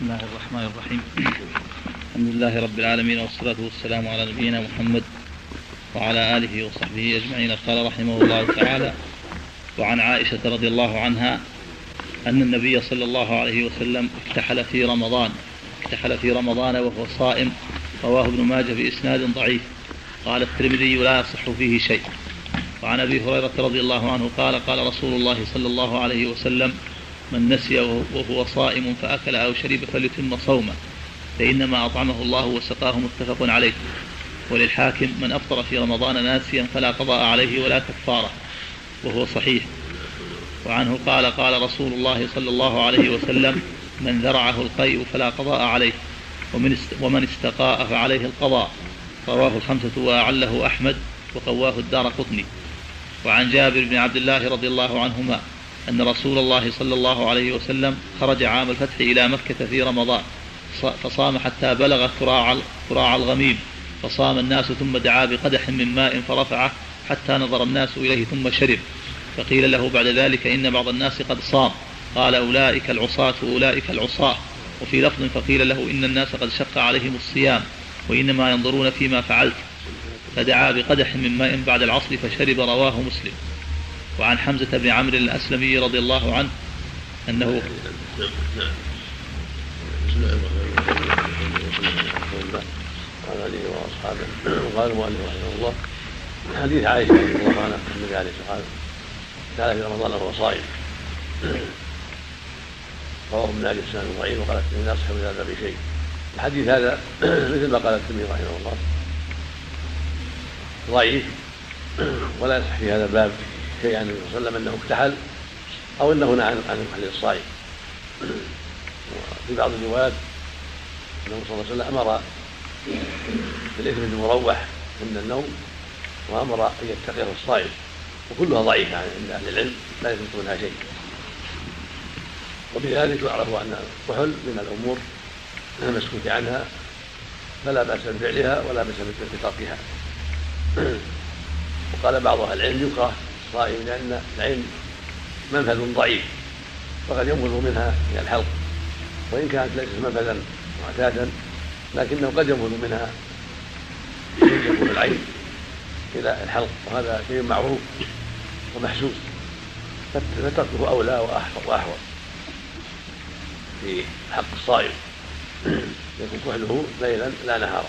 بسم الله الرحمن الرحيم. الحمد لله رب العالمين والصلاة والسلام على نبينا محمد وعلى آله وصحبه أجمعين. قال رحمه الله تعالى وعن عائشة رضي الله عنها أن النبي صلى الله عليه وسلم اكتحل في رمضان اكتحل في رمضان وهو صائم رواه ابن ماجه بإسناد ضعيف. قال الترمذي لا يصح فيه شيء. وعن أبي هريرة رضي الله عنه قال قال رسول الله صلى الله عليه وسلم من نسي وهو صائم فاكل أو شرب فليتم صومه فإنما أطعمه الله وسقاه متفق عليه. وللحاكم من أفطر في رمضان ناسيا فلا قضاء عليه ولا كفارة وهو صحيح. وعنه قال قال رسول الله صلى الله عليه وسلم من ذرعه القيء فلا قضاء عليه ومن ومن استقاء فعليه القضاء. رواه الخمسة وأعله أحمد وقواه الدار قطني. وعن جابر بن عبد الله رضي الله عنهما أن رسول الله صلى الله عليه وسلم خرج عام الفتح إلى مكة في رمضان فصام حتى بلغ كراع الغميم فصام الناس ثم دعا بقدح من ماء فرفعه حتى نظر الناس إليه ثم شرب فقيل له بعد ذلك إن بعض الناس قد صام قال أولئك العصاة أولئك العصاة وفي لفظ فقيل له إن الناس قد شق عليهم الصيام وإنما ينظرون فيما فعلت فدعا بقدح من ماء بعد العصر فشرب رواه مسلم. وعن حمزة بن عمرو الأسلمي رضي الله عنه أنه وعلى اله واصحابه قال المؤلف رحمه الله حديث عائشة رضي الله عنها النبي عليه الصلاة والسلام كان في رمضان وهو صائم. رواه ابن أبي السنة ضعيف وقال الترمذي لا يصح هذا بشيء. الحديث هذا مثل ما قال الترمذي رحمه الله. ضعيف ولا يصح في هذا الباب. عن النبي صلى الله عليه وسلم أنه اكتحل أو أنه نهى عن محل الصائم وفي بعض الروايات أنه صلى الله عليه وسلم أمر بالإثم المروح عند النوم وأمر أن يتقيه الصائم وكلها ضعيفة عند أهل العلم لا يثبت منها شيء. وبذلك يعرف أن الكحل من الأمور المسكوت عنها فلا بأس بفعلها ولا بأس بتركها وقال بعض أهل العلم يكره الصائم لأن العين منفذ ضعيف وقد ينفذ منها إلى الحلق. وإن كانت ليست منفذا معتادا لكنه قد ينفذ منها يكون العين إلى الحلق وهذا شيء معروف ومحسوس فتركه أولى وأحوط في حق الصائم يكون كحله ليلا لا نهارا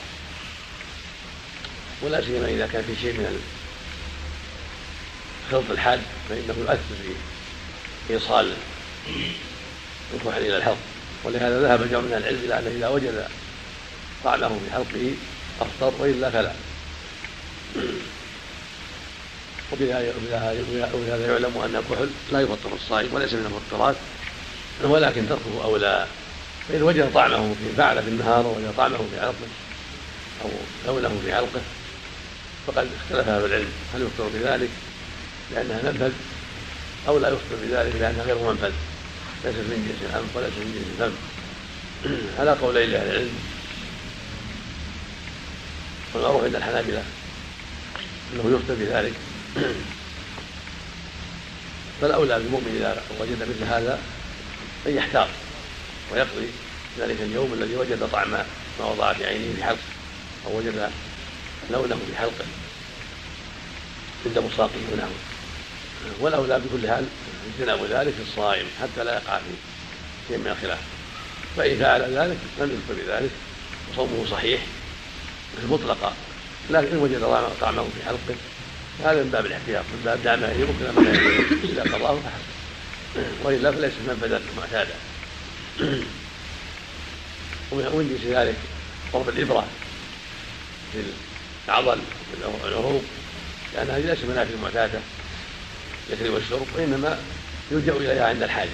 ولا سيما إذا كان في شيء من خلط الحاد فإنه يؤثر في إيصال الكحل إلى الحلق. ولهذا ذهب جمع من العلم إلى أنه إذا وجد طعمه في حلقه أفطر وإلا فلا. وبهذا يعلم أن الكحل لا يفطر الصائم وليس من المفطرات ولكن تركه اولى فإن وجد طعمه في فعل في النهار ووجد طعمه في علقه أو لونه في علقه فقد اختلف أهل العلم هل يفطر بذلك لأنها منفذ أو لا يفطر بذلك لأنها غير منفذ. ليست من جنس الانف وليست من جنس الفم على قولي لاهل العلم والمعروف عند الحنابلة أنه يفطر بذلك. فالاولى بالمؤمن إذا وجد مثل هذا أن يحتاط ويقضي ذلك اليوم الذي وجد طعم ما وضع في عينه في حلقه أو وجد لونه في حلقه عند مساقه ونحوه والاولى بكل حال اجتناب ذلك في الصائم حتى لا يقع في شيء من الخلاف. فإن فعل ذلك لم يذكر بذلك وصومه صحيح مطلقا. لكن إن وجد طعمه في حلقه هذا من باب الاحتياط من باب دع ما لما لا إذا قضاه فحسب. وإلا فليس منفذا معتادا ومن جنس ذلك ضرب الإبرة في العضل والعروق لانها ليست منافذ معتاده الاكل والشرب وإنما يلجأ إليها عند الحاجة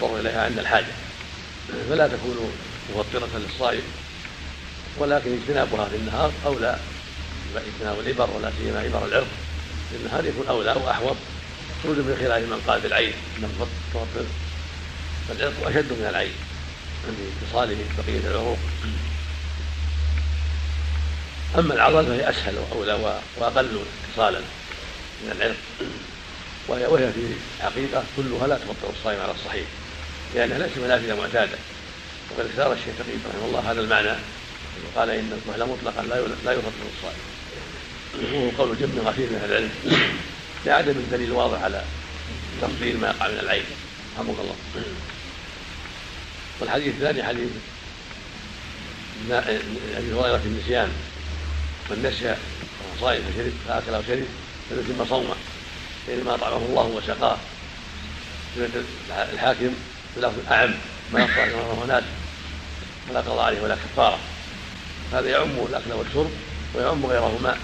ويضطر إليها عند الحاجة. فلا تكون مفطره للصائم ولكن اجتنابها في النهار أولى اجتناب الإبر ولا سيما إبر العرق في النهار يكون أولى وأحوط خروج من خلال من قال بالعين انه تفطر فالعرق أشد من العين عند اتصاله بقية العروق. أما العضل فهي أسهل وأولى وأقل اتصالا من العرق وهي وهي في الحقيقة كلها لا تفطر الصائم على الصحيح لأنها ليست منافذ معتادة. وقد اختار الشيخ تقي رحمه الله هذا المعنى وقال إن الكحل مطلقا لا لا يفطر الصائم. وهو قول جمع غفير من أهل العلم. لعدم الدليل الواضح على تفضيل ما يقع من العين. رحمك الله. والحديث الثاني حديث أبي هريرة في النسيان من نسي وهو صائم فشرب فاكل أو شرب فليتم صومه. ما اطعمه الله وسقاه الحاكم بلفظ اعم ما رواه ناس ولا قضاء عليه ولا كفارة. هذا يعم الأكل والشرب ويعم غيرهما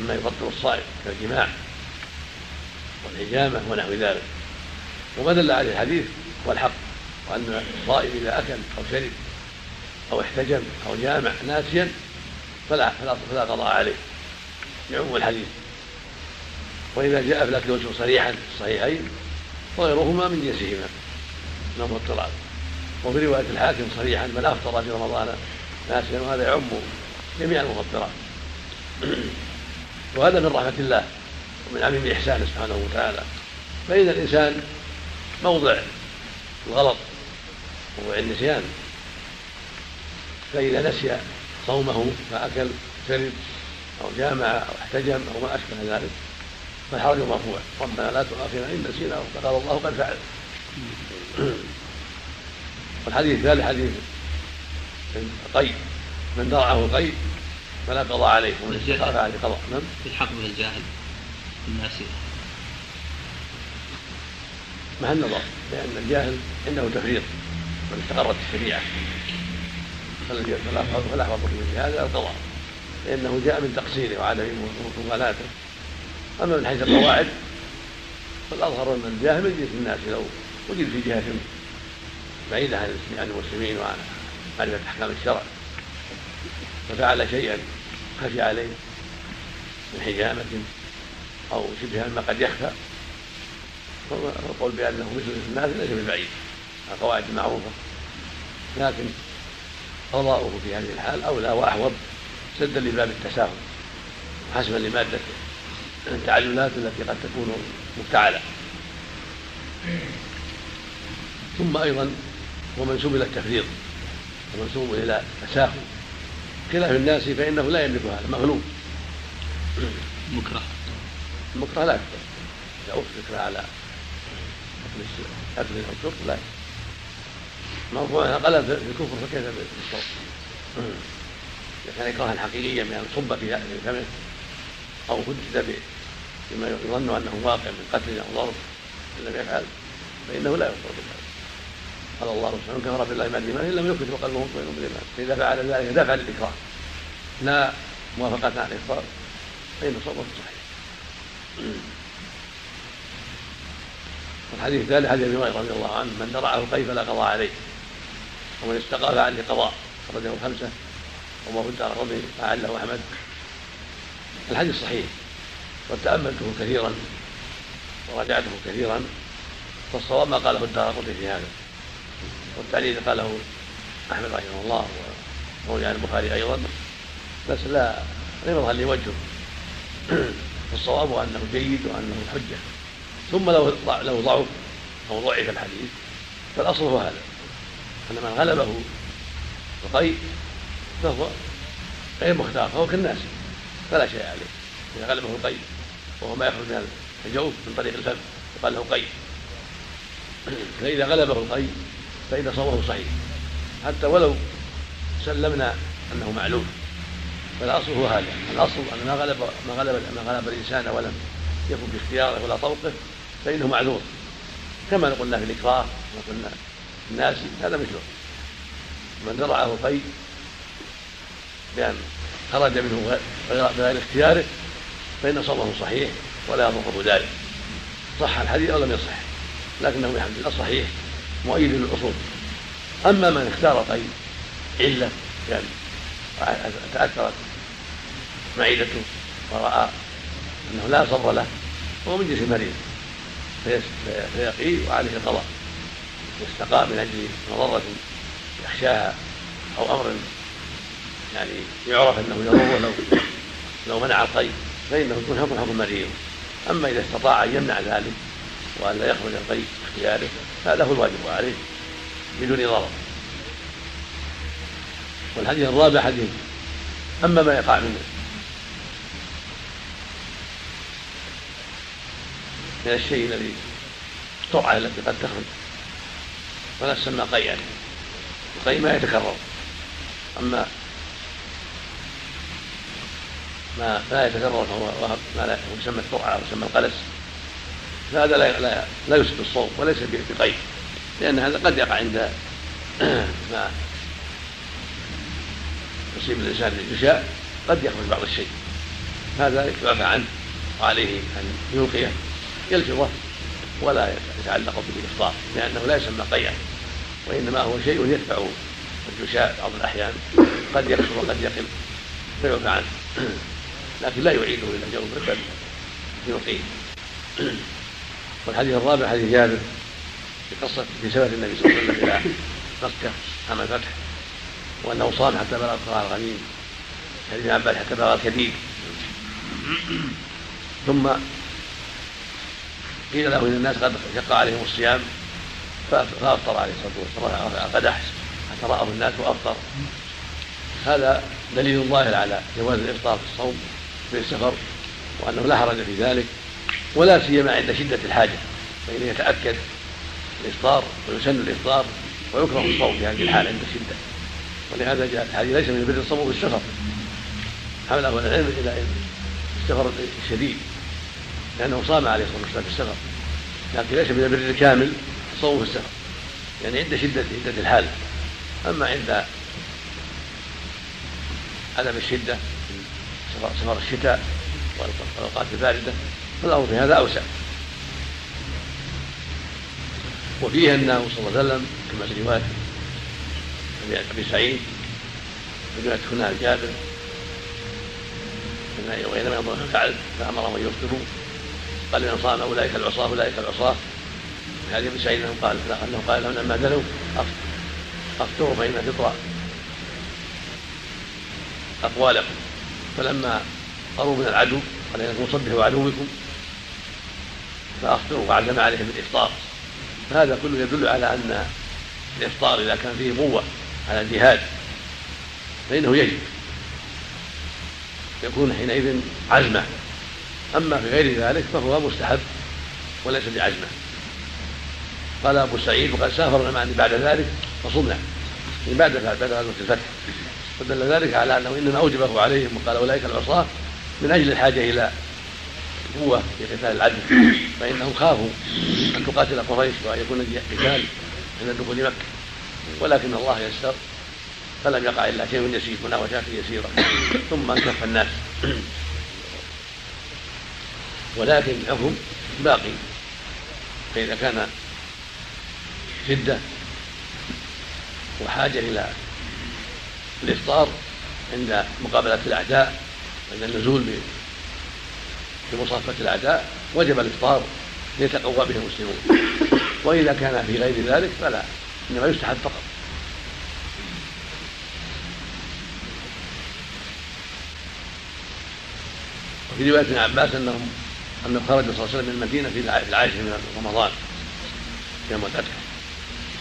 مما يفطر الصائم كالجماع والحجامه ونحو ذلك. وما دل عليه الحديث هو الحق وأن الصائم إذا أكل أو شرب أو احتجم أو جامع ناسيا فلا, فلا قضاء عليه. يعم الحديث. وإذا جاء في الاكل والشرب صريحا في الصحيحين وغيرهما من جنسهما. من المفطرات وفي رواية الحاكم صريحا من أفطر في رمضان ناسيا وهذا يعم جميع المفطرات وهذا من رحمة الله ومن عميم إحسانه سبحانه وتعالى. فإن الإنسان موضع الغلط موضع النسيان فإذا نسي صومه فأكل شرب أو جامع أو احتجم أو ما أشبه ذلك فالحرج مرفوع ربنا لا تؤاخذنا إن نسينا فقال الله قد فعل. والحديث الثالث حديث. قي من درعه القي فلا قضاء عليه. ومن استخاف عليه قضاء. نعم. الحق به الجاهل. الناسي مع النظر لأن الجاهل عنده تفريط. من استقرت الشريعة. فلا فلا حفظ في هذا القضاء. لأنه جاء من تقصيره وعدم مغالاته اما من حيث القواعد فالاظهر أن الجاهل من الناس لو وجد في جهة بعيدة عن المسلمين وعن معرفه أحكام الشرع ففعل شيئا خفي عليه من حجامة أو شبه مما قد يخفى فالقول بأنه مثل الناس ليس ببعيد القواعد المعروفه لكن قضاؤه في هذه الحال أولى وأحوط سدا لباب التساهل حسبا لمادة التعللات التي قد تكون مفتعله ثم أيضا هو منسوب إلى التفريط ومنسوب إلى التساهل. خلاف الناس فإنه لا يملك هذا مغلوب. مكره. المكره لا يكفر إذا اطلق على اكل أو شرب لا مرفوع قلب في الكفر فكيف بالصوم إذا كان اكراها حقيقيا بان صب في فمه أو هدد بما يظن أنه واقع من قتل أو ضرب ان لم يفعل فإنه لا يكفر بالله قال الله سبحانه كفر بالله بعد الإيمان ان لم يكن وقلبه مطمئن بالإيمان. فإذا فعل ذلك دفع للاكراه لا موافقة على الاكفار فإن صومه صحيح. والحديث الثالث حديث أبي هريرة رضي الله عنه من درعه القيف فلا قضاء عليه ومن استقى فعليه قضاء اخرجه الخمسه وما في الدار قضي فعله أحمد. الحديث صحيح. وتأملته كثيرا وراجعته كثيرا فالصواب ما قاله الدار قضي في هذا. والتعليل قاله أحمد رحمه الله وروي عن البخاري أيضا. بس لا غير لي وجهه. فالصواب أنه جيد وأنه حجة. ثم لو لو ضعف أو ضعف الحديث فالأصل هو هذا. أن من غلبه القيء فهو غير مختار فهو كالناس فلا شيء عليه. إذا غلبه القيء وهو ما يخرج من الجوف من طريق الفم. يقال له قيء فإذا غلبه القيء فإن صومه صحيح. حتى ولو سلمنا أنه معلوم. فالأصل هو هذا. الأصل أن ما غلب ما غلب ما غلب الإنسان ولم يكن باختياره ولا طوقه فإنه معذور. كما قلنا في الإكراه كما قلنا في الناس هذا مثله. من درعه القي بأن خرج منه بغير اختياره فإن صومه صحيح ولا يضره ذلك. صح الحديث أو لم يصح لكنه بحمد الله صحيح مؤيد للأصول. أما من اختار طيب عله يعني تأثرت معدته ورأى أنه لا صبر له فهو من جنس المريض فيقي وعليه القضاء يستقى من أجل مضرة يخشاها أو أمر يعني يعرف أنه يضره لو لو منع القيد. فانه يكون حكم مريض. أما إذا استطاع أن يمنع ذلك وأن لا يخرج القيد باختياره هذا هو الواجب عليه بدون ضرر. والحديث الرابع حديث. أما ما يقع من من الشيء الذي الترعة التي قد تخرج. فلا تسمى قيئا. القيء ما يتكرر. أما ما لا يتكرر فهو ما لا يسمى الترعة أو يسمى القلس. فهذا لا لا, لا يسب الصوم وليس بقيء لأن هذا قد يقع عند ما يصيب الإنسان يشاء قد يخرج بعض الشيء. هذا يعفى عنه وعليه أن يلقيه يلفظه ولا يتعلق بالإفطار لأنه لا يسمى قيئا وإنما هو شيء يدفع الجشاء بعض الأحيان قد يكثر وقد يقل فيعفى عنه. لكن لا يعيده إلى جوفه بل يلقيه والحديث الرابع حديث جابر في قصة في سفر النبي صلى الله عليه وسلم إلى مكة عام الفتح وأنه صام حتى بلغ قرار الغميم حديث عباس حتى بلغ الكبير. ثم قيل له إن الناس قد شق عليهم الصيام فأفطر عليه الصلاة والسلام رفع القدح حتى رآه الناس وأفطر. هذا دليل ظاهر على جواز الإفطار في الصوم. في السفر وأنه لا حرج في ذلك ولا سيما عند شدة الحاجة فإنه يتأكد الإفطار ويسن الإفطار ويكره الصوم في هذه الحال عند الشدة. ولهذا جاء الحديث ليس من بر الصوم في السفر حمله العلم إلى السفر الشديد لأنه صام عليه الصلاة والسلام في السفر. لكن ليس من البر الكامل الصوم في السفر. يعني عند شدة شدة الحالة أما عند عدم الشدة سفر الشتاء والأوقات الباردة فالأمر في هذا أوسع. وفيه أنه صلى الله عليه وسلم كما في رواية أبي سعيد رواية هنا جابر وإنما ينظر فعل فأمرهم أن يفطروا. قال من صام أولئك العصاة أولئك العصاة. في حديث ابن سعيد أنه قال أنه قال لهم لما دنوا أفطروا. فإن فطر أقوالكم. فلما قروا من العدو قال إنكم صبحوا عدوكم فافطروا وعزم عليهم بالافطار فهذا كله يدل على أن الإفطار إذا كان فيه قوة على الجهاد فإنه يجب. يكون حينئذ عزمة. أما في غير ذلك فهو مستحب وليس بعزمة. قال أبو سعيد وقد سافرنا معا بعد ذلك فصمنا. من بعد بعد غزوة الفتح. فدل ذلك على أنه إنما أوجبه عليهم وقال أولئك العصاة من أجل الحاجة إلى قوة في قتال العدل فإنهم خافوا أن تقاتل قريش وأن يكون قتال عند دخول مكة. ولكن الله يسر فلم يقع إلا شيء يسير مناوشات يسيرة. ثم انكف الناس. ولكن الحكم باقي. فإذا كان شدة وحاجة إلى الإفطار عند مقابلة الأعداء عند النزول بمصافة الأعداء وجب الإفطار ليتقوى به المسلمون. وإذا كان في غير ذلك فلا إنما يستحب فقط. وفي رواية ابن عباس أنهم أنه خرج صلى الله عليه وسلم من المدينة في العاشر من رمضان يوم الفتح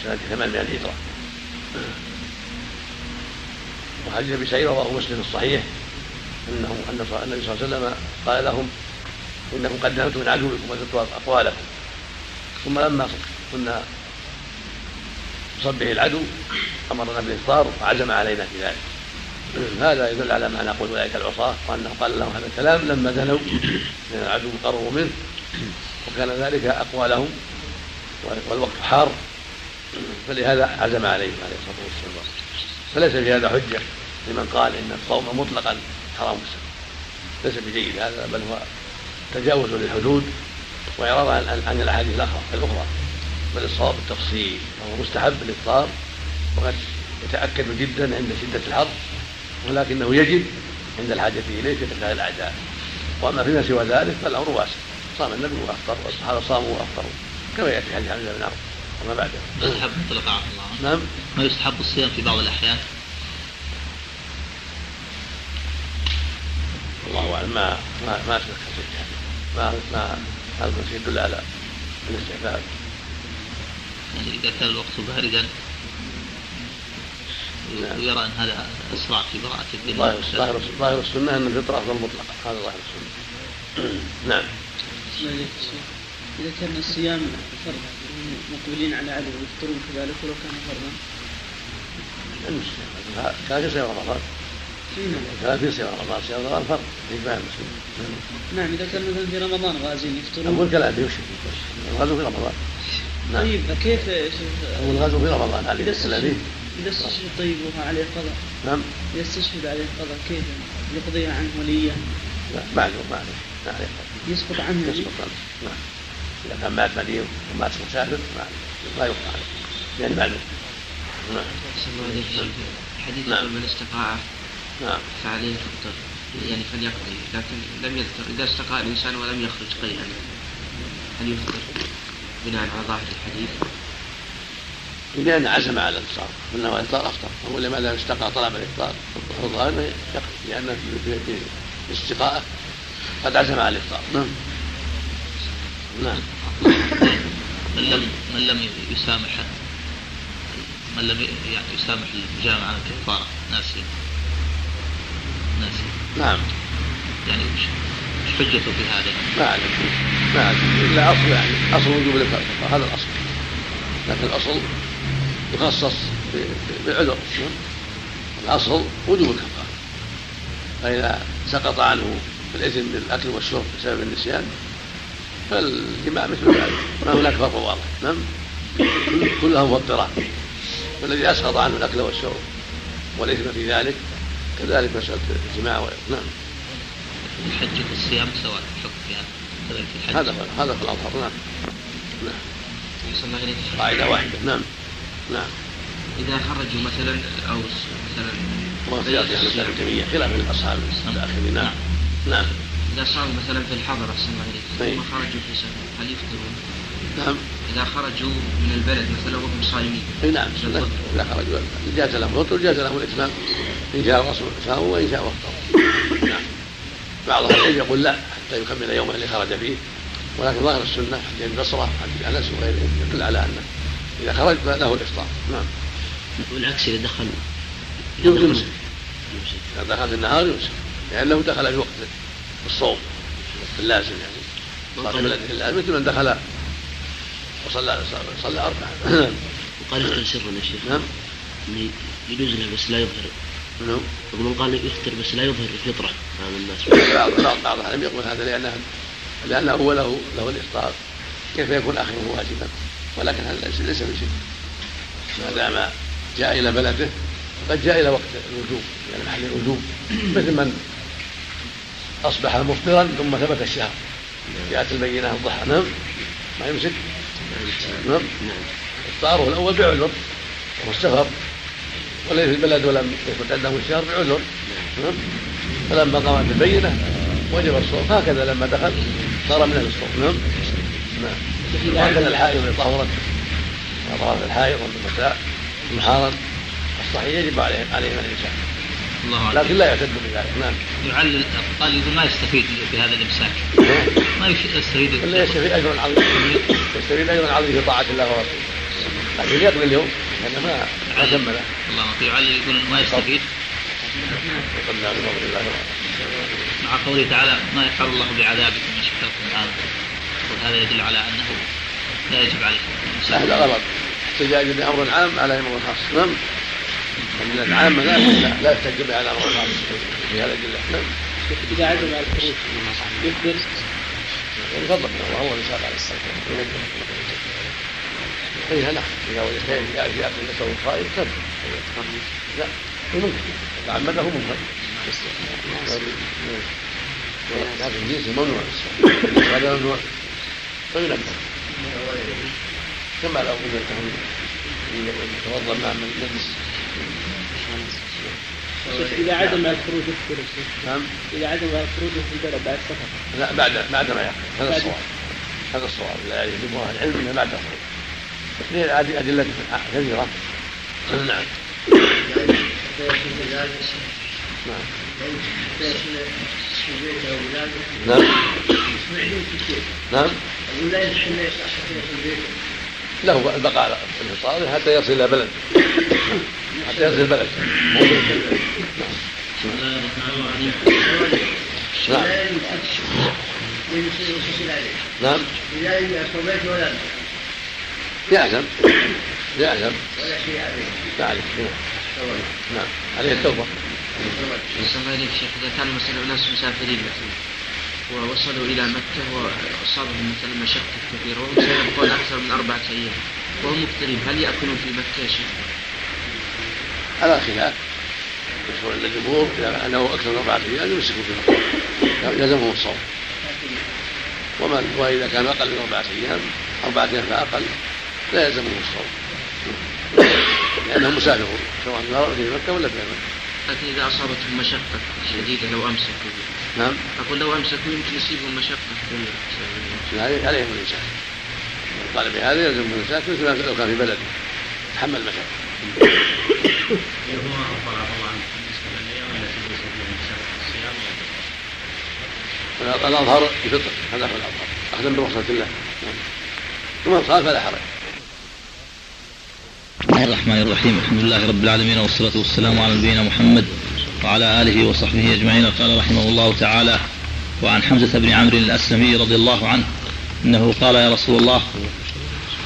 سنة 800 هجرة وحديث أبي سعيد رواه مسلم الصحيح أنه أن النبي صلى الله عليه وسلم قال لهم إنكم قد نهمتم من عدوكم وزدتوا أقوالكم. ثم لما كنا نصبح العدو أمرنا بالإفطار وعزم علينا في ذلك. هذا يدل على ما نقول أولئك العصاة وانه قال لهم هذا الكلام لما دنوا من العدو قربوا منه. وكان ذلك اقوى لهم والوقت حار فلهذا عزم عليهم عليه الصلاة والسلام. فليس في هذا حجة لمن قال إن الصوم مطلقا حرام ليس بجيد هذا بل هو تجاوز للحدود واعراض عن الأحاديث الأخرى بل الصواب التفصيل فهو مستحب الافطار وقد يتأكد جدا عند شدة الحر ولكنه يجب عند الحاجة إليه في قتال الأعداء. وأما فيما سوى ذلك فالأمر واسع. صام النبي وأفطر والصحابة صاموا وأفطروا كما يأتي حديث حمزة بن عمرو وما بعده. يستحب مطلق الله. نعم. ما يستحب الصيام في بعض الأحيان؟ الله أعلم. ما ما ما شيء ما ما هذا يدل على الاستحباب. يعني إذا كان الوقت باردا نعم. ويرى أن هذا إسراف في براءة الدين ظاهر ظاهر ظاهر السنة أن الفطرة أفضل مطلقة. هذا ظاهر السنة. نعم. إذا كان الصيام فرض. مقبلين على عدو يفطرون كذلك ولو كان فرضا. كان في صيام رمضان. كان في صيام رمضان. صيام رمضان فرض. في فهم نعم إذا كان مثلا في رمضان غازين يفطرون. أقول كلام يمشي الغزو في رمضان. نعم. طيب كيف أقول الغزو في رمضان. عليه السلام إذا استشهد طيب وهو عليه قضاء. نعم. إذا استشهد عليه قضاء كيف يقضيها عنه وليا؟ لا معلوم معلوم. ما عليه قضاء يسقط عنه يسقط عنه. نعم. إذا كان مات مريض ومات مسافر ما يقطع عليه. يعني معلوم نعم. حديث نعم. من استطاع نعم. فعليه يفطر يعني فليقضي لكن لم يذكر. إذا استقاء الإنسان ولم يخرج قيئا هل يفطر بناء على ظاهر الحديث؟ لأن عزم على الإفطار قلنا الإفطار أفطر هو لماذا استقى طلب الإفطار الظاهر يقضي لأن في استقاءه قد عزم على الإفطار نعم. نعم. من لم من لم يسامح من لم يعني يسامح الجامع عن الكفاره ناسيا ناسيا نعم. يعني إيش حجته في هذا؟ ما اعلم ما اعلم إلا أصل يعني أصل وجوب الكفاره هذا الأصل. لكن الأصل يخصص بالعذر الأصل وجوب الكفارة. فإذا سقط عنه الإثم بالأكل والشرب بسبب النسيان فالجماع مثل ذلك ما هناك فرق واضح. نعم؟ كلها مفطرات. والذي أسقط عنه الأكل والشرب والإثم في ذلك كذلك مسألة الجماع نعم. الحج والصيام سواء الحكم في كذلك الحج. هذا هذا في الأظهر. نعم. نعم. قاعدة واحدة. نعم. نعم. إذا خرجوا مثلا أو مثلا وفي خلاف الأصحاب المتاخرين نعم. نعم. إذا صاروا مثلا في الحضر أحسن الله إليك ثم طيب. خرجوا في سفر. هل يفطرون؟ نعم. إذا خرجوا من البلد مثلا وهم صائمين أي نعم. إذا خرجوا. جاز لهم الفطر جاز لهم الإتمام. إن شاء الرسول صاموا وإن شاء وفطروا نعم بعض أهل العلم يقول لا حتى يكمل يومه اللي خرج فيه. ولكن ظاهر السنة حديث البصرة حديث أنس وغيرهم يدل على أنه إذا خرج فله الإفطار. نعم. والعكس إذا دخل يمسك إذا دخل في النهار يمسك لأنه دخل في وقت الصوم اللازم يعني. صار بلده اللازم مثل من دخل وصلى صلى أربعة. وقال سرا يا شيخ. نعم. يجوز له بس لا يظهر. نعم. ومن قال يفطر بس لا يظهر الفطرة. أمام الناس. بعض بعض العلم يقول هذا لأنه لأنه هو له له الإفطار. كيف يكون آخره واجبا؟ ولكن هذا ليس ليس بشيء. ما دام جاء إلى بلده قد جاء إلى وقت الوجوب يعني محل الوجوب. مثل من أصبح مفطرا ثم ثبت الشهر. جاءت البينة الضحى. نعم. ما يمسك. نعم. إفطاره الأول بعذر. وهو السفر وليس في البلد ولم يثبت عنده الشهر بعذر. نعم. فلما قامت البينة وجب الصوم. هكذا لما دخل صار من أهل الصوم. نعم. نعم. وهكذا الحائض إذا طهرت. طهرت الحائض والمساء. نهارا الصحيح يجب عليه عليهم الإنسان الله لكن لا يعتد بذلك نعم. يعلل قال يقول ما يستفيد بهذا الإمساك؟ ما يستفيد الا يستفيد اجرا عظيما يستفيد اجرا عظيما في طاعه الله ورسوله. لكن يقضي اليوم لأنه ما ما تم له الله يعلل يقول ما يستفيد. مع قوله تعالى ما يفعل الله بعذابكم ان شكرتم وامنتم وهذا يدل على أنه لا يجب عليه لا لا غلط احتجاج بأمر عام على أمر خاص. نعم من العامة لا لا بها على أمر خاص في هذا الأدلة نعم إذا عزم على الخروج يكبر يفضل هو هو الإنسان على الصلاة أي نعم إذا وجد شيء يأتي يأكل نفسه الخائف كم لا ممكن تعمده ممكن لكن الجنس ممنوع هذا ممنوع فينبه كما لو يتوضا مع من يجلس إذا عدم الخروج يفطر نعم. إذا عدم الخروج في البلد بعد السفر. لا بعد بعد ما يخرج هذا الصواب. هذا الصواب. لا يجب أهل العلم إنه بعد الخروج. هذه أدلة كثيرة نعم نعم. نعم. نعم. له البقاء في حتى يصل إلى بلد حتى يصل البلد نعم نعم إذا صليت ولا يعزم يعزم ولا شيء عليه لا عليه نعم عليه التوبة الله إليك شيخ إذا كان مثلا أناس مسافرين مثلا ووصلوا إلى مكة وأصابهم مثلا مشقة كثيرة وهم سيبقون أكثر من أربعة أيام وهم مقترين هل يأكلون في مكة شيخ؟ على خلاف مشهور عند الجمهور إذا أنه أكثر من أربعة أيام يمسكوا في مكة يلزمهم الصوم. ومن وإذا كان أقل من أربعة أيام أربعة أيام فأقل لا يلزمهم الصوم. لأنهم مسافرون سواء في مكة ولا في مكة لكن إذا أصابتهم مشقة شديدة لو أمسكوا نعم. أقول لو أمسكوا يمكن يصيبهم مشقة عليهم الإنسان. قال بهذا يلزم الإنسان مثل لو كان في بلده تحمل مشقة الأظهر بفطر. هذا هو الأظهر. أخذا برخصة الله. ومن صار فلا حرج. بسم الله الرحمن الرحيم. الحمد لله رب العالمين والصلاة والسلام على نبينا محمد وعلى آله وصحبه أجمعين. قال رحمه الله تعالى وعن حمزة بن عمرو الأسلمي رضي الله عنه أنه قال يا رسول الله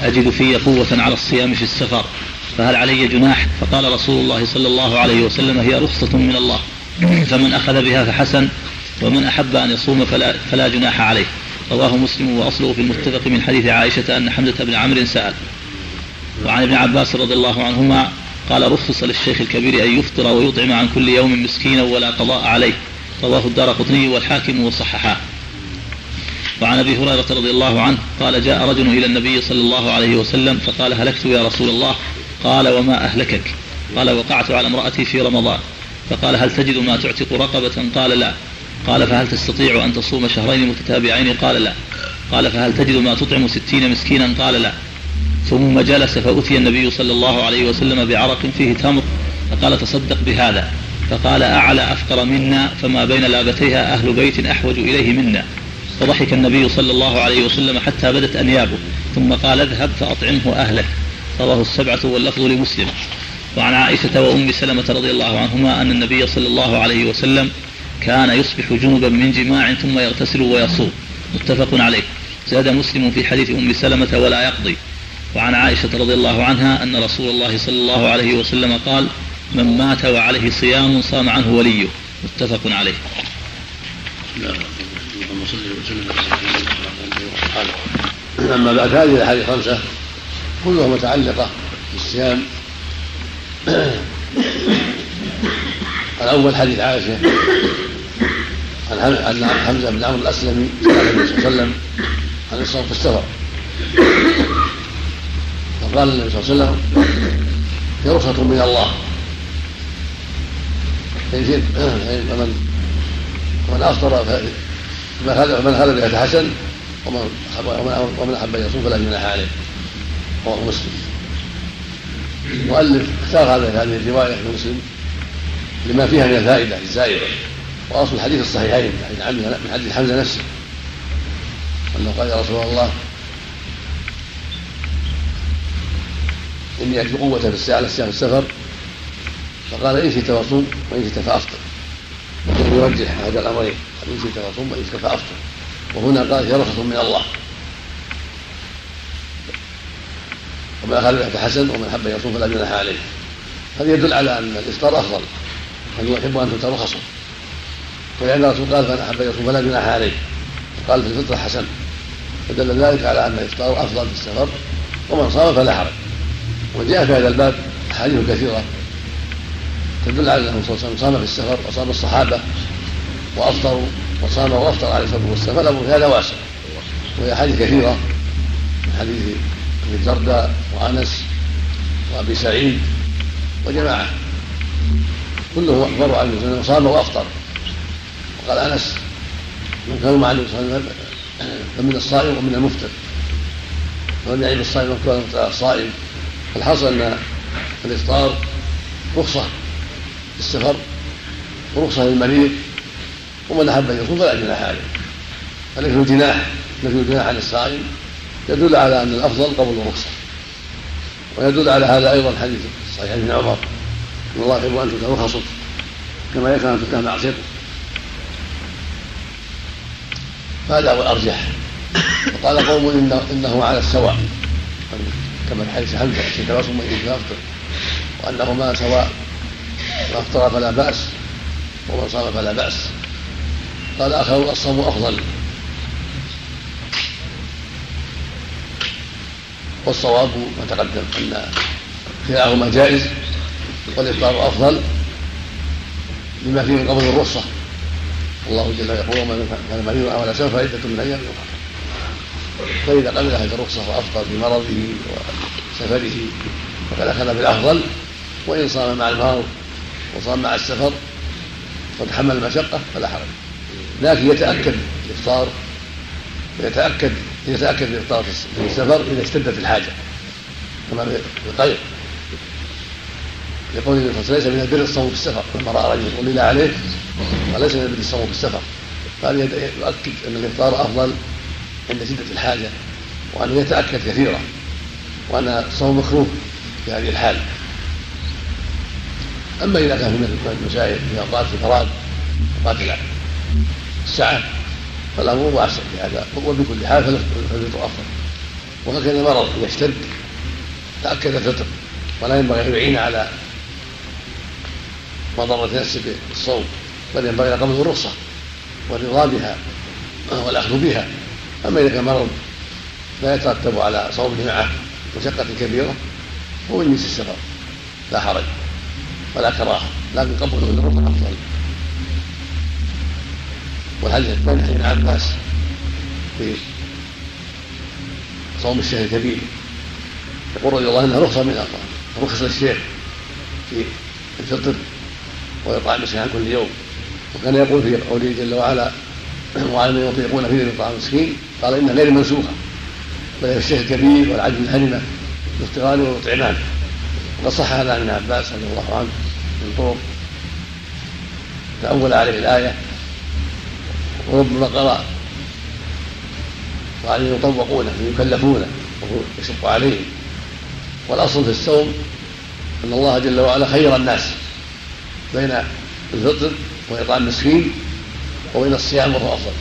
أجد في قوة على الصيام في السفر فهل علي جناح؟ فقال رسول الله صلى الله عليه وسلم هي رخصة من الله فمن أخذ بها فحسن ومن أحب أن يصوم فلا, فلا جناح عليه. رواه مسلم وأصله في المتفق من حديث عائشة أن حمزة بن عمرو سأل. وعن ابن عباس رضي الله عنهما قال رخص للشيخ الكبير أن يفطر ويطعم عن كل يوم مسكينا ولا قضاء عليه. رواه الدار قطني والحاكم وصححاه وعن أبي هريرة رضي الله عنه قال جاء رجل إلى النبي صلى الله عليه وسلم فقال هلكت يا رسول الله؟ قال وما أهلكك؟ قال وقعت على امرأتي في رمضان. فقال هل تجد ما تعتق رقبة? قال لا. قال فهل تستطيع أن تصوم شهرين متتابعين؟ قال لا. قال فهل تجد ما تطعم ستين مسكينا؟ قال لا. ثم جلس فأتي النبي صلى الله عليه وسلم بعرق فيه تمر فقال تصدق بهذا. فقال أعلى أفقر منا فما بين لابتيها أهل بيت أحوج إليه منا. فضحك النبي صلى الله عليه وسلم حتى بدت أنيابه. ثم قال اذهب فأطعمه أهلك. رواه السبعة واللفظ لمسلم. وعن عائشة وأم سلمة رضي الله عنهما أن النبي صلى الله عليه وسلم كان يصبح جنبا من جماع ثم يغتسل ويصوم. متفق عليه. زاد مسلم في حديث أم سلمة ولا يقضي. وعن عائشة رضي الله عنها أن رسول الله صلى الله عليه وسلم قال من مات وعليه صيام صام عنه وليه. متفق عليه. أما بعد هذه الأحاديث الخمسة كلها متعلقة بالصيام. الأول حديث عائشة. عن حمزة بن عمرو الأسلمي صلى الله عليه وسلم عن الصوم في السفر فقال النبي صلى الله عليه وسلم هي رخصة من الله. فمن ومن أفطر فمن خلى بها فحسن ومن ومن أحب ان يصوم فلا جناح عليه. رواه مسلم. المؤلف اختار هذا هذه الرواية في مسلم. لما فيها من الفائدة الزائده وأصل الحديث الصحيحين من حديث حمزة نفسه. أنه قال يا رسول الله إني أجد قوة في الساعة على الساعة السفر. فقال إن شئت فصوم وإن شئت فأفطر. وكان يرجح هذا الأمرين إن شئت فصوم وإن شئت فأفطر. وهنا قال هي رخصة من الله. ومن أخذ فحسن ومن حب يصوم فلا جناح عليه. هذا يدل على أن الإفطار أفضل. أن يحب أن تؤتى رخصه ولأن الرسول قال فمن أحب يصوم فلا جناح عليه. قال في الفطرة حسن. فدل ذلك على أن الإفطار أفضل في السفر ومن صام فلا حرج. وجاء في هذا الباب أحاديث كثيرة تدل على أنه صلى الله عليه وسلم صام في السفر وصام الصحابة وأفطروا وصام وأفطر عليه الصلاة والسلام. فالامر في هذا واسع. وهي أحاديث كثيرة. من حديث أبي الدرداء وأنس وأبي سعيد وجماعة. كلهم اخبروا عن النبي صام وافطر وقال أنس من كانوا مع النبي صلى الله عليه وسلم فمن الصائم ومن المفطر. ولم يعيب الصائم وكان الصائم. الحاصل أن الإفطار رخصة في السفر ورخصة للمريض ومن أحب أن يصوم فلا جناح عليه. فنفي الجناح نفي الجناح عن الصائم. يدل على أن الأفضل قبول الرخصة. ويدل على هذا أيضا حديث صحيح ابن عمر. ان يحب أن تؤتى رخصه كما يكره أن تؤتى معصيته. هذا هو الارجح وقال قوم إنه, إنه على السواء. كما في حديث حمزة شيء تواصل من يفطر. وأنهما سواء. ما افطر فلا بأس ومن صام فلا بأس. قال آخر الصوم أفضل. والصواب ما تقدم أن كلاهما جائز. والافطار أفضل لما فيه من قبض الرخصة. الله جل يقول ومن كان مريضا أو على سفر فعدة من أيام أخرى فإذا قبل هذه الرخصة وافطر بمرضه وسفره فقد أخذ بالأفضل. وإن صام مع المرض وصام مع السفر وتحمل المشقة فلا حرج. لكن يتأكد الإفطار ويتاكد يتأكد الافطار في السفر إذا اشتدت الحاجة. كما في يقول النبي صلى الله عليه وسلم ليس من البر الصوم في السفر لما راى رجل ولل عليه. وليس من البر الصوم في السفر قال يؤكد أن الإفطار أفضل عند شدة الحاجة وانه يتأكد كثيرا وأن الصوم مكروه في هذه الحال. أما إذا كان من المسائل في اوقات الفراغ أوقات السعه فالامر واسع في هذا. وبكل حال فالفطر أفضل. وهكذا المرض اذا اشتد تأكد الفطر ولا ينبغي أن يعين على مضرة نفسه بالصوم بل ينبغي قبض الرخصة والرضا بها والأخذ بها. أما إذا كان مرض لا يترتب على صومه معه مشقة كبيرة هو من جنس السفر لا حرج ولا كراهة لكن قبضه الرخصة أفضل. والحديث الثاني عن ابن عباس في صوم الشهر الكبير يقول رضي الله عنه رخصة من رخص الشيخ في الفطر. ويطعم مسكين كل يوم. وكان يقول في قوله جل وعلا وعلى من يطيقون فيه طعام مسكين قال انها غير منسوخة بل الشيخ الكبير والعجز الهرمه يفطران ويطعمان وقد صح هذا عن ابن عباس رضي الله عنه من طرق. تأول عليه الآية وربما قرأ. وعليه يطوقونه ويكلفونه وهو يشق عليهم. والأصل في الصوم أن الله جل وعلا خير الناس. بين الفطر وإطعام المسكين وبين الصيام وهو أفضل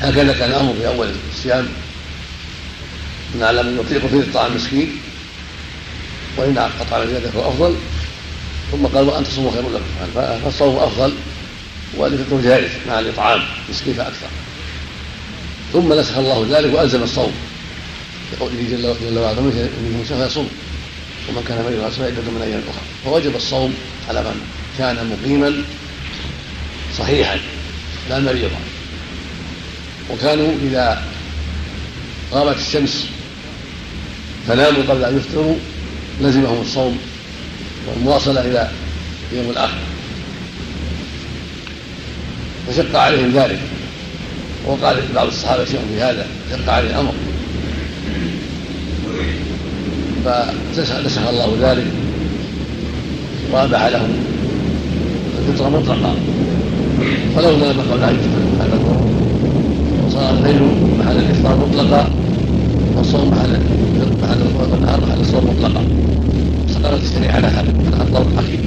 هكذا كان الأمر في أول الصيام. من يطيق فيه إطعام المسكين وإن قطع زيادة فهو أفضل. ثم قال وأن تصوموا خير لكم. فالصوم أفضل والفطر جائز مع الإطعام مسكين فأكثر. ثم نسخ الله ذلك وألزم الصوم. بقوله جل وعلا منهم شهر يصوم ومن كان مريضا فعدة من أيام أخرى. فوجب الصوم على من كان مقيما صحيحا لا مريضا. وكانوا إذا غابت الشمس فناموا قبل أن يفطروا لزمهم الصوم والمواصلة إلى يوم الآخر. فشق عليهم ذلك. وقال بعض الصحابة شيء في هذا شق عليه الأمر. فنسخ الله ذلك وأباح لهم الفطر مطلقا فلو نام قبل ان هذا الظهر وصار الليل محل الإفطار مطلقا والصوم محل محل النهار محل الصوم مطلقا. استقرت الشريعه على هذا الحكيم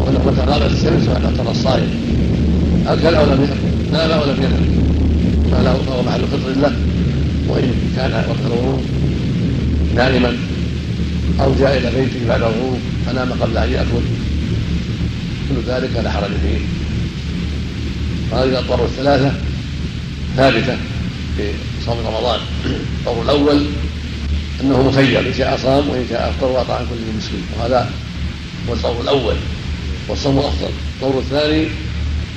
وانه متى غابت الشمس ترى الصائم. أكل أو لم يأكل نام أو لم ينم فهو محل فطر له وإن كان وقت الغروب نائما أو جاء إلى بيته بعد الغروب فنام قبل أن يأكل. كل ذلك لا حرج فيه. وهذه الأطوار الثلاثة ثابتة في صوم رمضان. الطور الأول أنه مخير إن شاء صام وإن شاء أفطر وأطعم كل مسكين. وهذا هو الطور الأول والصوم أفضل الطور الثاني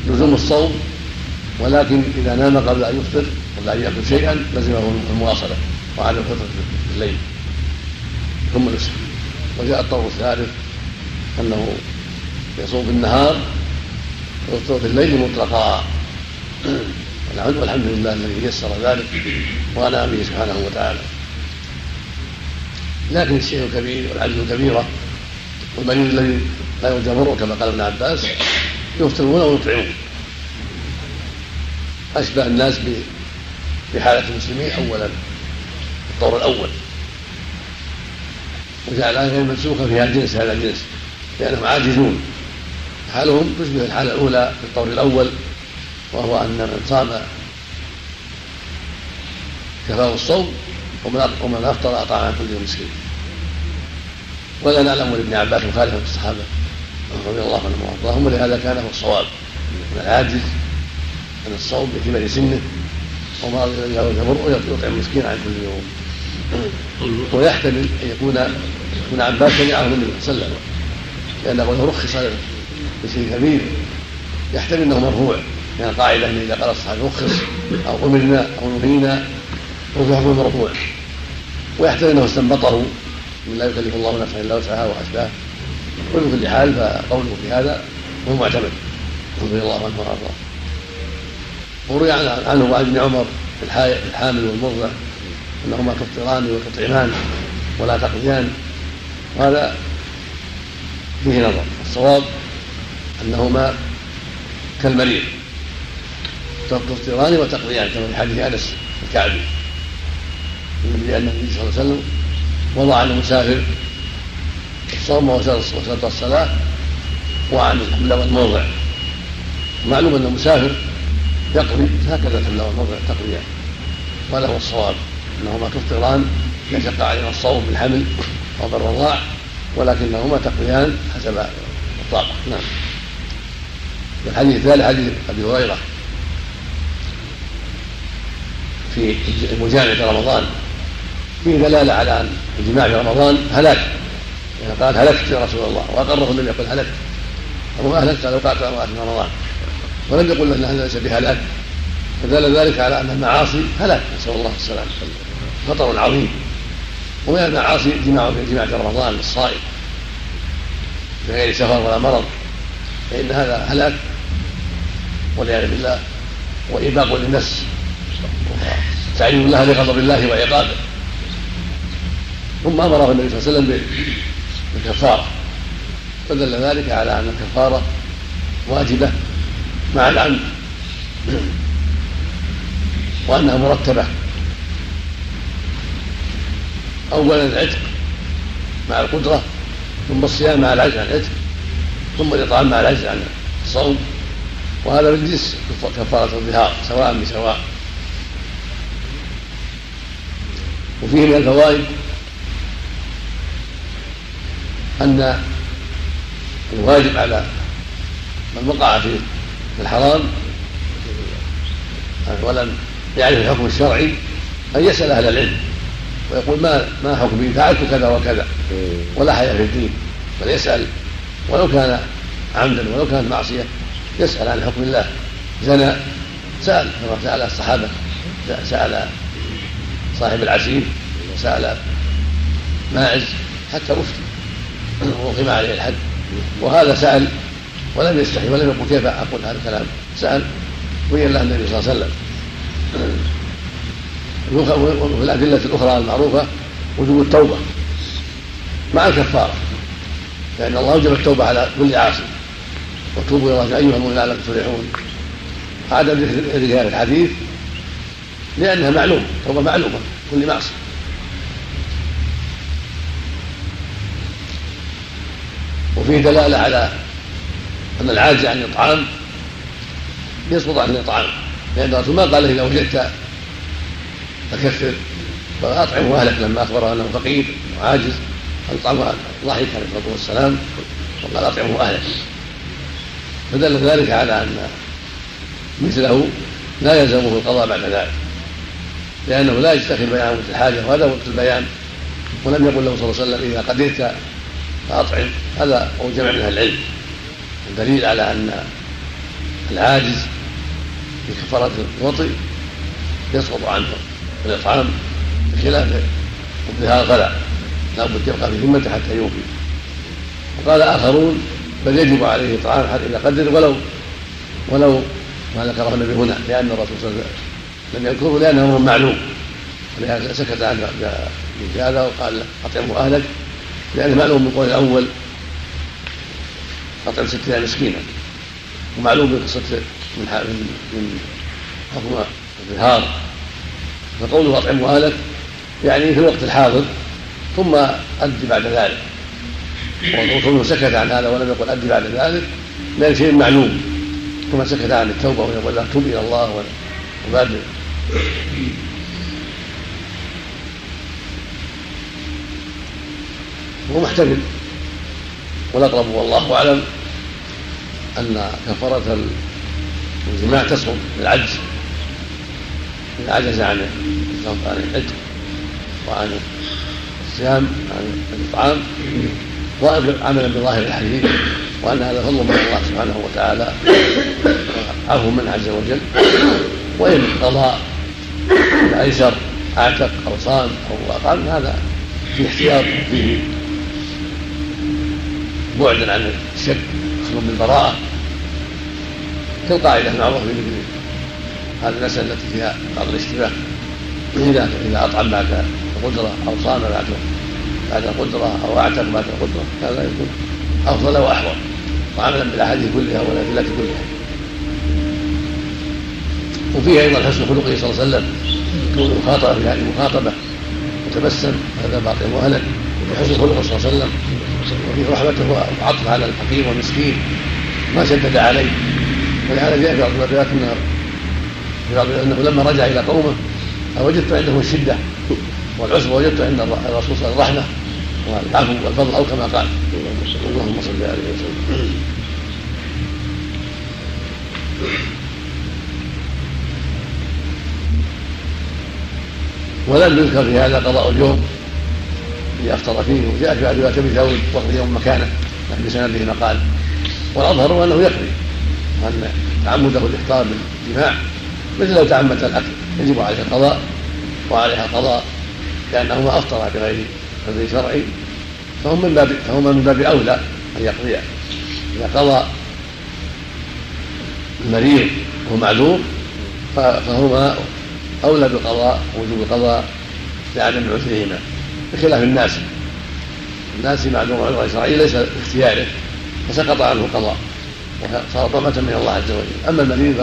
لزوم الصوم ولكن إذا نام قبل أن يفطر قبل أن يأكل شيئا لزمه المواصلة. الفطر في الليل. ثم نسك وجاء الطور الثالث أنه يصوم في النهار ويفطر في الليل مطلقا. والحمد لله الذي يسر ذلك وأنا به سبحانه وتعالى. لكن الشيخ الكبير والعجز الكبيرة والمريض الذي لا يرجى كما قال ابن عباس يفطرون ويطعمون. أشبه الناس بحالة المسلمين اولا الطور الأول. وجعل الآية منسوخة فيها الجنس هذا الجنس لأنهم عاجزون حالهم تشبه الحالة الأولى في القول الأول وهو أن من صام كفاه الصوم ومن أفطر أطعم عن كل مسكين ولا نعلم لابن عباس مخالفا في الصحابة رضي الله عنهم وأرضاهم ولهذا كان هو الصواب من العاجز عن الصوم بكبر سنه وما يطعم مسكين عن كل يوم ويحتمل أن يكون ابن عباس سمعه من النبي صلى الله عليه وسلم. لأنه رخص بشيء كبير يحتمل أنه مرفوع. يعني قاعدة أن إذا قال الصحابي رخص أو أمرنا أو نهينا حكم مرفوع. ويحتمل أنه استنبطه. من لا يكلف الله نفسا إلا وسعها واشباه وفي كل حال فقوله في هذا هو معتمد. رضي الله عنه وأرضاه. وروي عنه وعن ابن عمر الحامل والمرضع. إنهما تفطران وتطعمان ولا تقضيان وهذا فيه نظر. الصواب أنهما كالمريض. تفطران وتقضيان كما في حديث أنس الكعبي. لأن النبي صلى الله عليه وسلم وضع عن المسافر الصوم وشرط الصلاة وعن الحمل والموضع. معلوم أن المسافر يقضي هكذا الحمل والموضع تقضيان وهذا هو الصواب. انهما تفطران يشق علينا الصوم بالحمل أو بالرضاع ولكنهما تقضيان حسب الطاقة. نعم. والحديث الثالث حديث أبي هريرة في المجامع في رمضان. فيه دلالة على أن الجماع في رمضان هلاك يعني قال هلكت يا رسول الله واقره النبي يقول هلكت. أو أهلكت لو قعدت امرأة في رمضان. ولم يقل أن هذا ليس بهلاك فدل ذلك على أن المعاصي هلاك نسأل الله السلامة. خطر عظيم. ومن المعاصي جماع جماع رمضان للصائم. بغير سفر ولا مرض. فإن هذا هلاك. والعياذ بالله. وإباق للنفس. تعليم الله لغضب الله وعقابه. ثم أمره النبي صلى الله عليه وسلم بالكفارة. فدل ذلك على أن الكفارة واجبة مع العمد. وأنها مرتبة. اولا العتق مع القدرة ثم الصيام مع العجز عن العتق ثم الإطعام مع العجز عن الصوم وهذا من جنس كفارة الظهار سواء بسواء. وفيه من الفوائد أن الواجب على من وقع في الحرام ولم يعرف الحكم الشرعي أن يسأل أهل العلم. ويقول ما ما حكمي فعلت كذا وكذا. ولا حياء في الدين. بل يسأل. ولو كان عمدا ولو كانت معصية يسأل عن حكم الله. زنى. سأل كما سأل الصحابة. سأل صاحب العسير وسأل ماعز. حتى أفتي وأقيم عليه الحد. وهذا سأل. ولم يستحي ولم يقل كيف أقول هذا الكلام. سأل. بين له النبي صلى الله عليه وسلم. وفي الأدلة الأخرى المعروفة وجوب التوبة مع الكفارة لأن الله أوجب التوبة على كل عاصي. وتوبوا إلى الله أيها المؤمنون لعلكم تفلحون. عدم ذكر هذا الحديث لأنها معلومة توبة معلومة كل معصية. وفيه دلالة على أن العاجز عن الإطعام يسقط عن الإطعام. لأن الرسول ما قال إذا وجدت فكثر فاطعمه اهلك لما أخبره أنه فقير وعاجز اطعمه ضحك عليه الصلاة والسلام وقال أطعمه اهلك فدل ذلك على أن مثله لا يلزمه القضاء بعد ذلك لأنه لا يستخدم بيان وقت الحاجة وهذا وقت البيان. ولم يقل له صلى الله عليه وسلم إذا قدرت فأطعم. هذا هو جمع من أهل العلم. الدليل على أن العاجز في كفارة الوطي يسقط عنه. الإطعام بخلاف الظهار فلا. لا بد يبقى في ذمته حتى يوفي. وقال آخرون بل يجب عليه إطعام حتى إذا قدر ولو ولو ما ذكره النبي هنا لأن الرسول صلى الله عليه وسلم لم يذكره لأنه معلوم. ولهذا سكت عنه بهذا وقال أطعمه أهلك لأنه معلوم من القول الأول أطعم ستين مسكينا. ومعلوم من قصة من من حكم الظهار فقوله أطعموا أهلك يعني في الوقت الحاضر ثم أد بعد ذلك. وكونه سكت عن هذا ولم يقل أد بعد ذلك لا شيء معلوم. كما سكت عن التوبة ويقول لا تب إلى الله وبادر هو محتمل. والأقرب والله أعلم أن كفارة الجماع تسقط بالعجز عجز عن عن العتق وعن الصيام عن الإطعام عملا بظاهر الحديث وأن هذا فضل من الله سبحانه وتعالى عفو من عز وجل. وإن قضى الأيسر أعتق أو صام أو أقام هذا في احتياط فيه بعدا عن الشك خلو بالبراءة. كالقاعدة المعروفة في هذه المسألة التي فيها بعض الاشتباه. إذا إذا أطعم بعد القدرة أو صام بعد بعد القدرة أو أعتق بعد القدرة هذا يكون أفضل وأحوط. وعملا بالأحاديث كلها والأدلة كلها. وفيه أيضا حسن خلقه صلى الله عليه وسلم كون مخاطبة في هذه المخاطبة وتبسم هذا مهلا وفي حسن خلقه صلى الله عليه وسلم وفي رحمته وعطف على الفقير والمسكين ما شدد عليه. ولهذا جاء في بعض الروايات في بعض أنه لما رجع إلى قومه وجدت عندهم الشده والعسر وجدت عند الرسول صلى الله عليه وسلم الرحمه والعفو والفضل أو كما قال. اللهم صل عليه وسلم ولم يذكر في هذا قضاء اليوم الذي أفطر فيه وجاء في روايه ابي داود وقت اليوم مكانه لكن بسنده مقال. والأظهر أنه يقضي وأن تعمده الإفطار بالجماع مثل لو تعمد الأكل. يجب عليه القضاء وعليها القضاء لأنه ما افطر بغير عذر شرعي. فهم من باب فهما من باب أولى أن يقضي إذا قضى المريض وهو معذور فهما أولى بالقضاء ووجوب القضاء لعدم عذرهما. بخلاف الناس. الناس معذور عذر شرعي ليس باختياره فسقط عنه القضاء وصار طعمة من الله عز وجل. أما المريض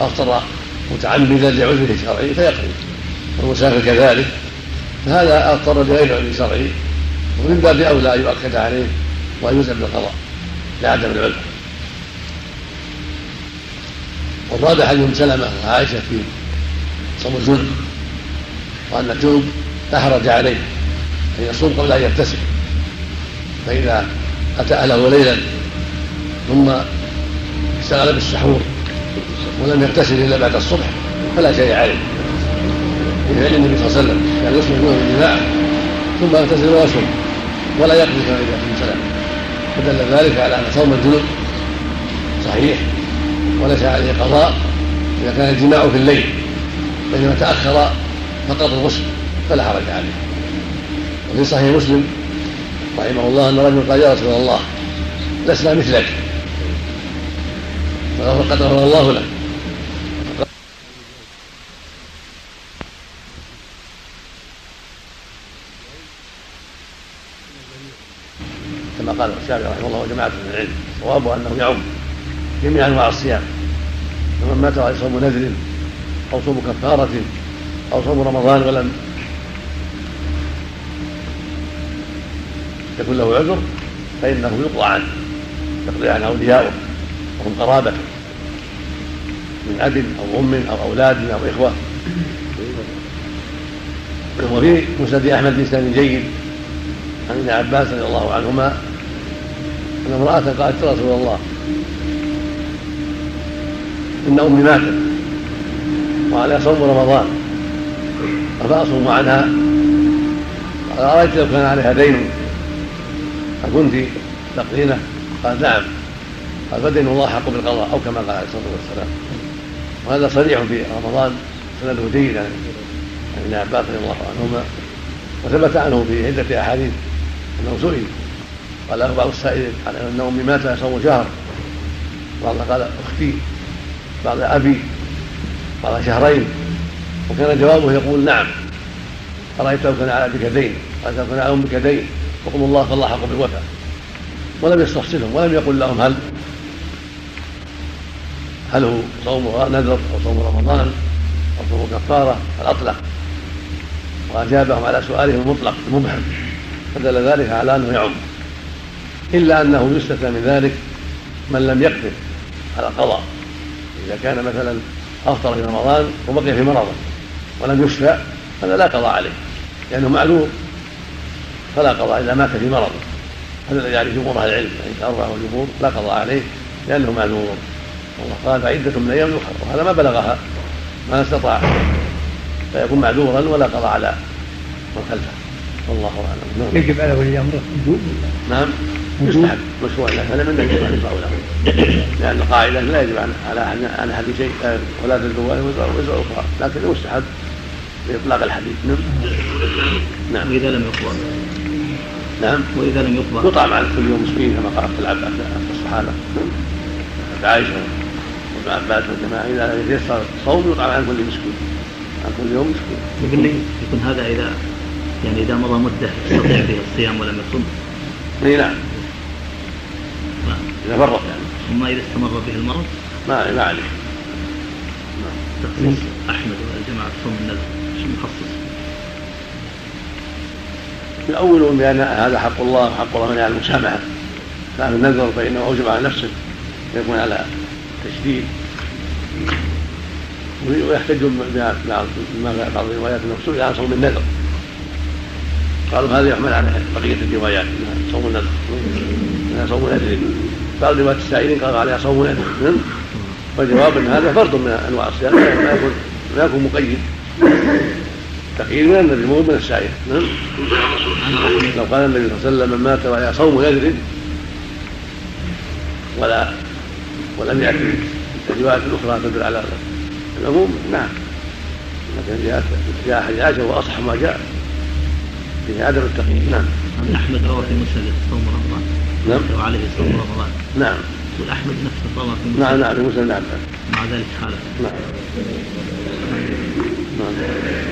فأفطر متعمدا لعذره الشرعي فيقضي والمسافر كذلك. فهذا أفطر بغير عذر شرعي ومن باب أولى أن يؤكد عليه وأن يلزم بالقضاء لعدم العذر. والرابع حديث ام سلمه وعائشه في صوم الجنب وأن الجنب لا حرج عليه أن يصوم قبل أن يغتسل فإذا اتى اهله ليلا ثم اشتغل بالسحور ولم يغتسل إلا بعد الصبح فلا شيء عليه. في فعل النبي صلى الله عليه وسلم كان يصبح منه بالجماع ثم يغتسل ويصوم ولا يقضي كما اذا ام سلمه فدل ذلك على أن صوم الجنوب صحيح وليس عليه قضاء إذا كان الجماع في الليل بينما تأخر فقط الغسل فلا حرج عليه. وفي صحيح مسلم رحمه الله أن رجل قال يا رسول الله لسنا مثلك. فقد غفر الله لك كما قال الشافعي رحمه الله وجماعه من العلم صوابه أنه يعم جميع أنواع الصيام. فمن مات عليه صوم نذر أو صوم كفارة أو صوم رمضان ولم يكن له عذر فإنه يقضى عنه يقضي عن أوليائه وهم قرابته من أب أو أم أو أولاد أو إخوة. وفي مسند أحمد بإسناد جيد عن ابن عباس رضي الله عنهما أن امرأة قالت يا رسول الله إن أمي ماتت وعليها صوم رمضان أفأصوم عنها قال أرأيت لو كان عليها دين أكنت تقدينه قال نعم. قال فدين الله حق بالقضاء أو كما قال عليه الصلاة والسلام. وهذا صريح في رمضان سنده جيد عن ابن عباس رضي الله عنهما وثبت عنه في عدة أحاديث أنه سئل. قال بعض السائلين على أن أمي مات يصوم شهر. بعض قال أختي بعض أبي بعض شهرين. وكان جوابه يقول نعم. أرأيت لو كان على أبيك دين أرأيت لو كان على أمك دين وقل الله فالله حق بالوفاء. ولم يستفصلهم ولم يقل لهم هل. هل هو صوم نذر أو صوم رمضان؟ أو صوم كفارة بل أطلق؟ وأجابهم على سؤالهم المطلق المبهم فدل ذلك على أنه يعم. إلا أنه يستثنى من ذلك من لم يقدر على القضاء. إذا كان مثلا أفطر في رمضان وبقي في مرضه ولم يشفى هذا لا قضاء عليه لأنه معذور. فلا قضاء إذا مات في مرضه. هذا الذي عليه جمهور أهل العلم يعني تأرى الجمهور لا قضاء عليه معذور. والله قال فعدة من أيام أخرى وهذا ما بلغها ما استطاع. فيكون معذورا ولا قضاء على من خلفه. والله أعلم. نعم. يجب على ولي امره وجوب نعم. مستحب مشروع له. فلم من يجب ان يقرأ له لأن القاعده لا يجب على عن احد شيء. ولا تزر وزر وزر أخرى. لكن مستحب بإطلاق الحديث. نعم. نعم. وإذا لم يقبل نعم. وإذا لم يقبل يطعم على كل يوم مسكين كما قال العباس الصحابه نعم. وابن عباس والجماعة إذا يتيسر الصوم يطعم عن كل مسكين. عن كل يوم مسكين. يكون هذا اذا يعني إذا مضى مدة يستطيع فيها الصيام ولم يصم إي نعم. إذا فرط يعني. ثم إذا استمر به المرض؟ ما ما عليه. تخصيص أحمد والجماعة صوم النذر. شو مخصص؟ يؤولون بأن هذا حق الله وحق الله على المسامحة. كان النذر فإنه أوجب على نفسه. يكون على تشديد. ويحتجون بعض الروايات انه سئل عن صوم النذر قالوا هذا يحمل على بقية الروايات. صوم النذر صوم النذر بعض روايات السائلين قال عليها صوم النذر والجواب إن هذا فرض من أنواع الصيام. لا يكون لا يكون مقيد. تقييد من النذر مو من السائل. نعم لو قال النبي صلى الله عليه وسلم من مات وعليه صوم نذر ولا ولم يأتي. الروايات الأخرى تدل على العموم نعم. لكن جاءت جاء حديث عائشه وأصح ما جاء. في عدم التقييد نعم. أحمد روى في مسند صوم رمضان؟ نعم. وعليه صوم رمضان. نعم. والاحمد نفسه روى في مسند. نعم نعم في مسند نعم. مع ذلك حالة. نعم. نعم.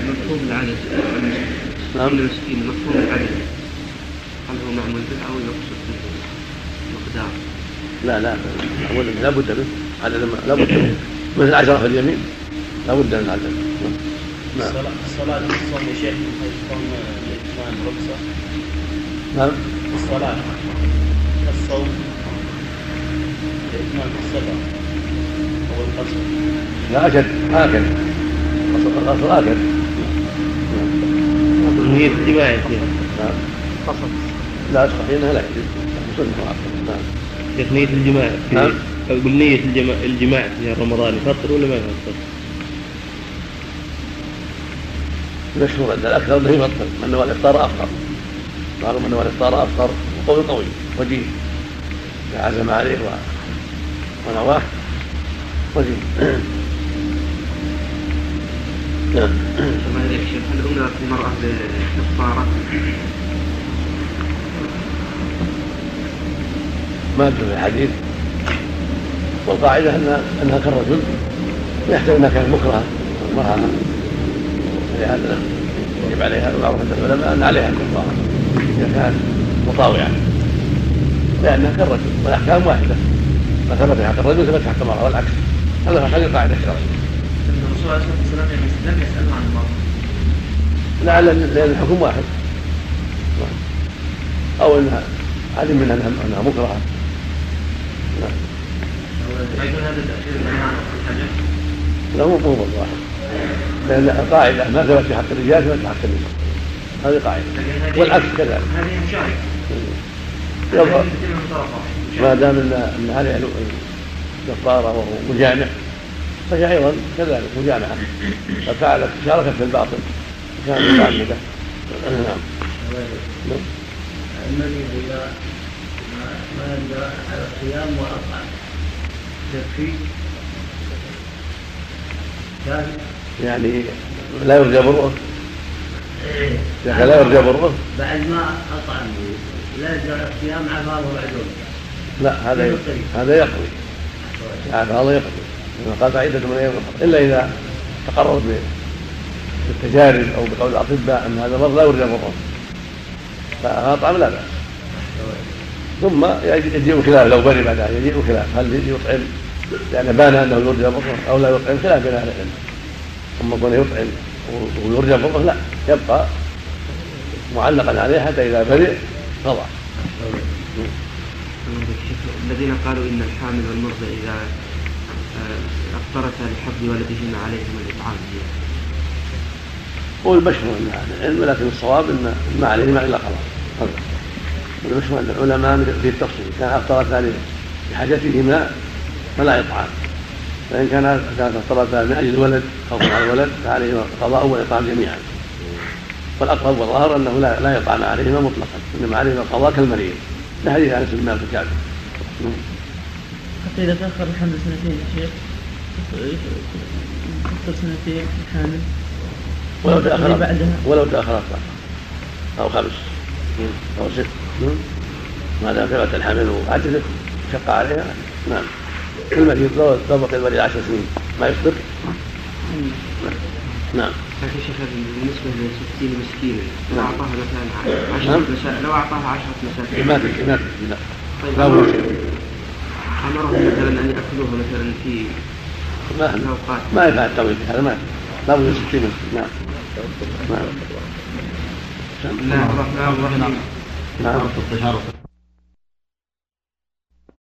مفهوم العدد نعم. المسكين مفهوم العدد هل هو معمول به أو يقصد المقدار؟ لا لا. اولا لا بد منه. عدد لا بد منه مثل عشرة في اليمين. لا بد من عدد نعم. الصلاة الصوم يا شيخ من حيث كون الإتمام رخصة. نعم. الصلاة الصوم الإتمام السفر أو القصر. لا أشد آكل القصر آكل نية الجماعة نعم. قصر. لا صحيح لا يجوز سنة نعم. شيخ نية الجماعة نعم. أقول نية الجماعة الجماعة في رمضان يفطر ولا ما يفطر؟ المشهور عند الاكثر انه يفطر؟ من نوى الإفطار أفطر. قالوا من نوى الإفطار أفطر. وقول قوي وجيه. اذا عزم عليه ونواه. وجيه. نعم. هل أمرت المرأة بالكفارة؟ ما في الحديث والقاعدة أنها أنها كالرجل يحتمل أنها كانت مكرهة امرأة لهذا يجب عليها المعروف عند العلماء أن عليها الكفاره إذا كانت مطاوعه لانها كالرجل والأحكام واحدة ما ثبت حق الرجل ثبت حق المرأة والعكس هذا هذه قاعدة شرعيه. الرسول عليه الصلاة والسلام لم يساله عن المرأة. لا لأن الحكم واحد. أو إنها علم منها أنها مكرهة. نعم. فيكون هذا التاخير عن الحجر؟ لا مو مو واحد. لأن القاعدة ما ثبت في حق الرجال ثبت في حق النساء. هذه قاعدة. والعكس كذلك. هذه مشاركة يظهر ما دام ان إن عليه كفارة وهو مجامع فهي أيضا كذلك مجامعة ففعلت شاركت في الباطل. كانت متعمدة نعم. المريض إذا ما يقدر على الصيام واطعم يكفي يعني لا يرجى برؤه. شيخ لا يرجى برؤه. بعد ما اطعم لا يرجى الصيام الله بعدون لا هذا هذا يقضي. الله يقضي. قال فعدة من أيام إلا إذا تقرر بالتجارب أو بقول الأطباء أن هذا المرض لا يرجى برؤه. فاطعم لا بأس. ثم يجيء خلاف لو بري بعد يجيء خلاف. هل يطعم لأن بان أنه يرجى برؤه أو لا يطعم خلاف بين أهل العلم. أما كونه يطعم ويرجى برؤه لا يبقى معلقا عليه حتى إذا برئ قضى الذين قالوا إن الحامل والمرضى إذا آه، أفطرتا لحفظ ولدهما عليهم الإطعام. هو المشهور عند أهل العلم ولكن الصواب إن ما عليهما إلا خلاص. والمشهور عند العلماء في التفصيل كان افطرتا لحاجتهما فلا اطعام فإن كان كانت افطرتا من أجل الولد خوفا على الولد فعليهما قضاء واطعام جميعا. والأقرب والظاهر أنه لا لا يطعم عليهما مطلقا إنما عليهما القضاء كالمريض. لحديث أنس بن مالك الكعبي حتى اذا تاخر الحمل سنتين يا شيخ. تفطر سنتين الحامل ولو تأخر ولو تأخر أو خمس. أو ست. ما دام ثبت الحمل وعجزت شق عليها. نعم. المريض لو بقي المريض عشر سنين. ما يفطر نعم. لكن شيخ بالنسبة ل 60 مسكينا لو أعطاها مثلا 10 مساء لو أعطاها 10 مساء ما تكفي ما تكفي لا. طيب أمرهم مثلا أن يأكلوها مثلا في ما ما ينفع التأويل هذا ما لا بد من 60 نعم. نعم. نعم. نعم